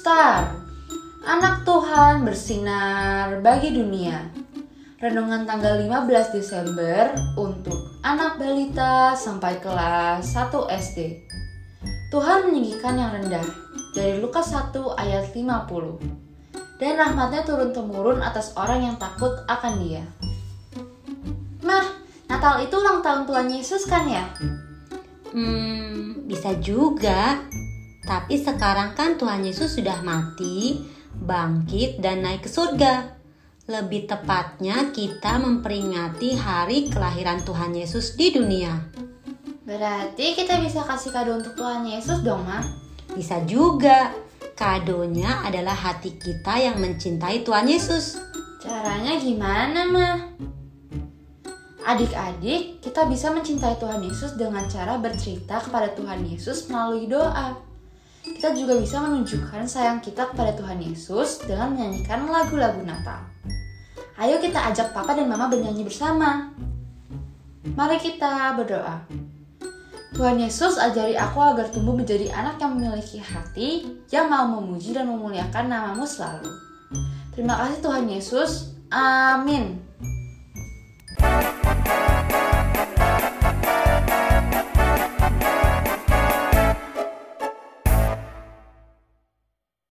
Star, anak Tuhan bersinar bagi dunia. Renungan tanggal 15 Desember untuk anak balita sampai kelas 1 SD. Tuhan meninggikan yang rendah dari Lukas 1 ayat 50. Dan rahmatnya turun-temurun atas orang yang takut akan dia. Mah, Natal itu ulang tahun Tuhan Yesus kan ya? Hmm, bisa juga. Tapi sekarang kan Tuhan Yesus sudah mati, bangkit, dan naik ke surga. Lebih tepatnya kita memperingati hari kelahiran Tuhan Yesus di dunia. Berarti kita bisa kasih kado untuk Tuhan Yesus dong, Ma? Bisa juga. Kadonya adalah hati kita yang mencintai Tuhan Yesus. Caranya gimana, Ma? Adik-adik, kita bisa mencintai Tuhan Yesus dengan cara bercerita kepada Tuhan Yesus melalui doa. Kita juga bisa menunjukkan sayang kita kepada Tuhan Yesus dengan menyanyikan lagu-lagu Natal. Ayo kita ajak papa dan mama bernyanyi bersama. Mari kita berdoa. Tuhan Yesus ajari aku agar tumbuh menjadi anak yang memiliki hati yang mau memuji dan memuliakan namamu selalu. Terima kasih Tuhan Yesus. Amin.